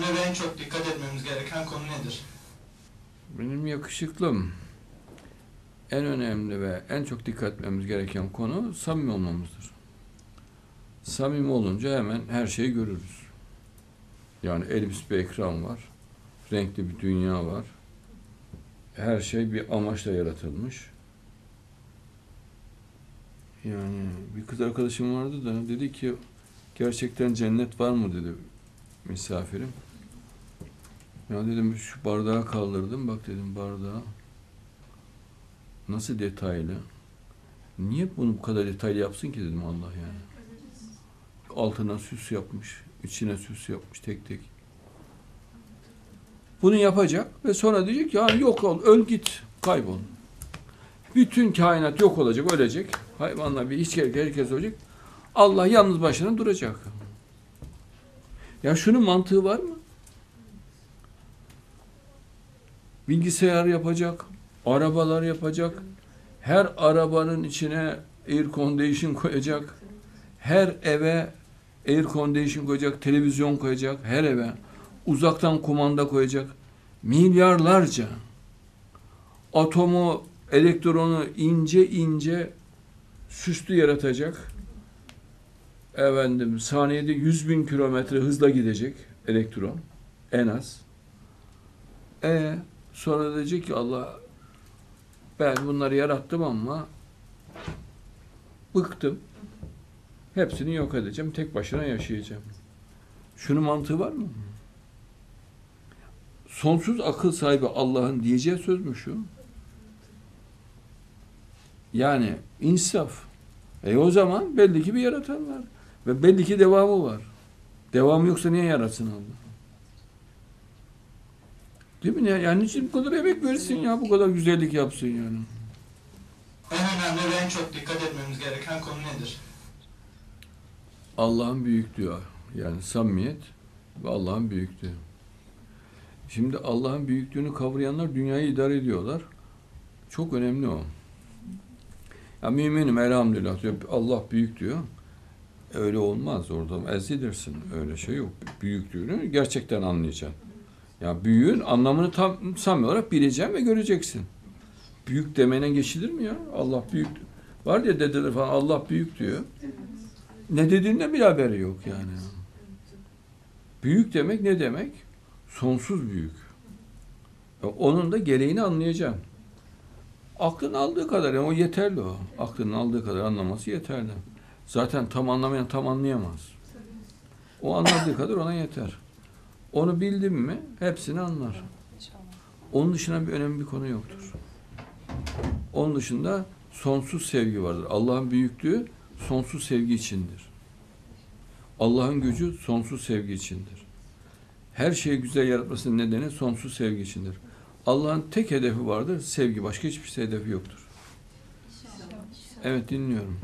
ve en çok dikkat etmemiz gereken konu nedir? Benim yakışıklım en önemli ve en çok dikkat etmemiz gereken konu samimi olmamızdır. Samimi olunca hemen her şeyi görürüz. Yani elbis bir ekran var, renkli bir dünya var. Her şey bir amaçla yaratılmış. Yani bir kız arkadaşım vardı da dedi ki gerçekten cennet var mı dedi misafirim. Ya dedim şu bardağı kaldırdım bak dedim bardağı. Nasıl detaylı? Niye bunu bu kadar detaylı yapsın ki dedim Allah yani. Altına süs yapmış, içine süs yapmış tek tek. Bunu yapacak ve sonra diyecek ya yok ol, öl git, kaybol. Bütün kainat yok olacak, ölecek. Hayvanlar bir hiç herkes ölecek. Allah yalnız başına duracak. Ya şunun mantığı var mı? bilgisayar yapacak, arabalar yapacak, her arabanın içine air condition koyacak, her eve air condition koyacak, televizyon koyacak, her eve uzaktan kumanda koyacak, milyarlarca atomu, elektronu ince ince süslü yaratacak. Efendim saniyede 100 bin kilometre hızla gidecek elektron en az. E Sonra diyecek ki Allah ben bunları yarattım ama bıktım. Hepsini yok edeceğim. Tek başına yaşayacağım. Şunun mantığı var mı? Sonsuz akıl sahibi Allah'ın diyeceği söz mü şu? Yani insaf. E o zaman belli ki bir yaratan var. Ve belli ki devamı var. Devamı yoksa niye yaratsın Allah? Değil mi? Yani niçin bu kadar emek versin ya, bu kadar güzellik yapsın yani. En önemli ve en çok dikkat etmemiz gereken konu nedir? Allah'ın büyüklüğü yani samimiyet ve Allah'ın büyüklüğü. Şimdi Allah'ın büyüklüğünü kavrayanlar dünyayı idare ediyorlar. Çok önemli o. Ya müminim elhamdülillah diyor. Allah büyük diyor. Öyle olmaz orada ezilirsin. Öyle şey yok. Büyüklüğünü gerçekten anlayacaksın. Ya büyüğün anlamını tam samimi olarak bileceksin ve göreceksin. Büyük demene geçilir mi ya? Allah büyük. Var ya dedeler falan Allah büyük diyor. Ne dediğinden bile haberi yok yani. Büyük demek ne demek? Sonsuz büyük. Ya onun da gereğini anlayacaksın. Aklın aldığı kadar yani o yeterli o. Aklın aldığı kadar anlaması yeterli. Zaten tam anlamayan tam anlayamaz. O anladığı kadar ona yeter. Onu bildim mi hepsini anlar. Onun dışında bir önemli bir konu yoktur. Onun dışında sonsuz sevgi vardır. Allah'ın büyüklüğü sonsuz sevgi içindir. Allah'ın gücü sonsuz sevgi içindir. Her şeyi güzel yaratmasının nedeni sonsuz sevgi içindir. Allah'ın tek hedefi vardır, sevgi. Başka hiçbir hedefi yoktur. Evet dinliyorum.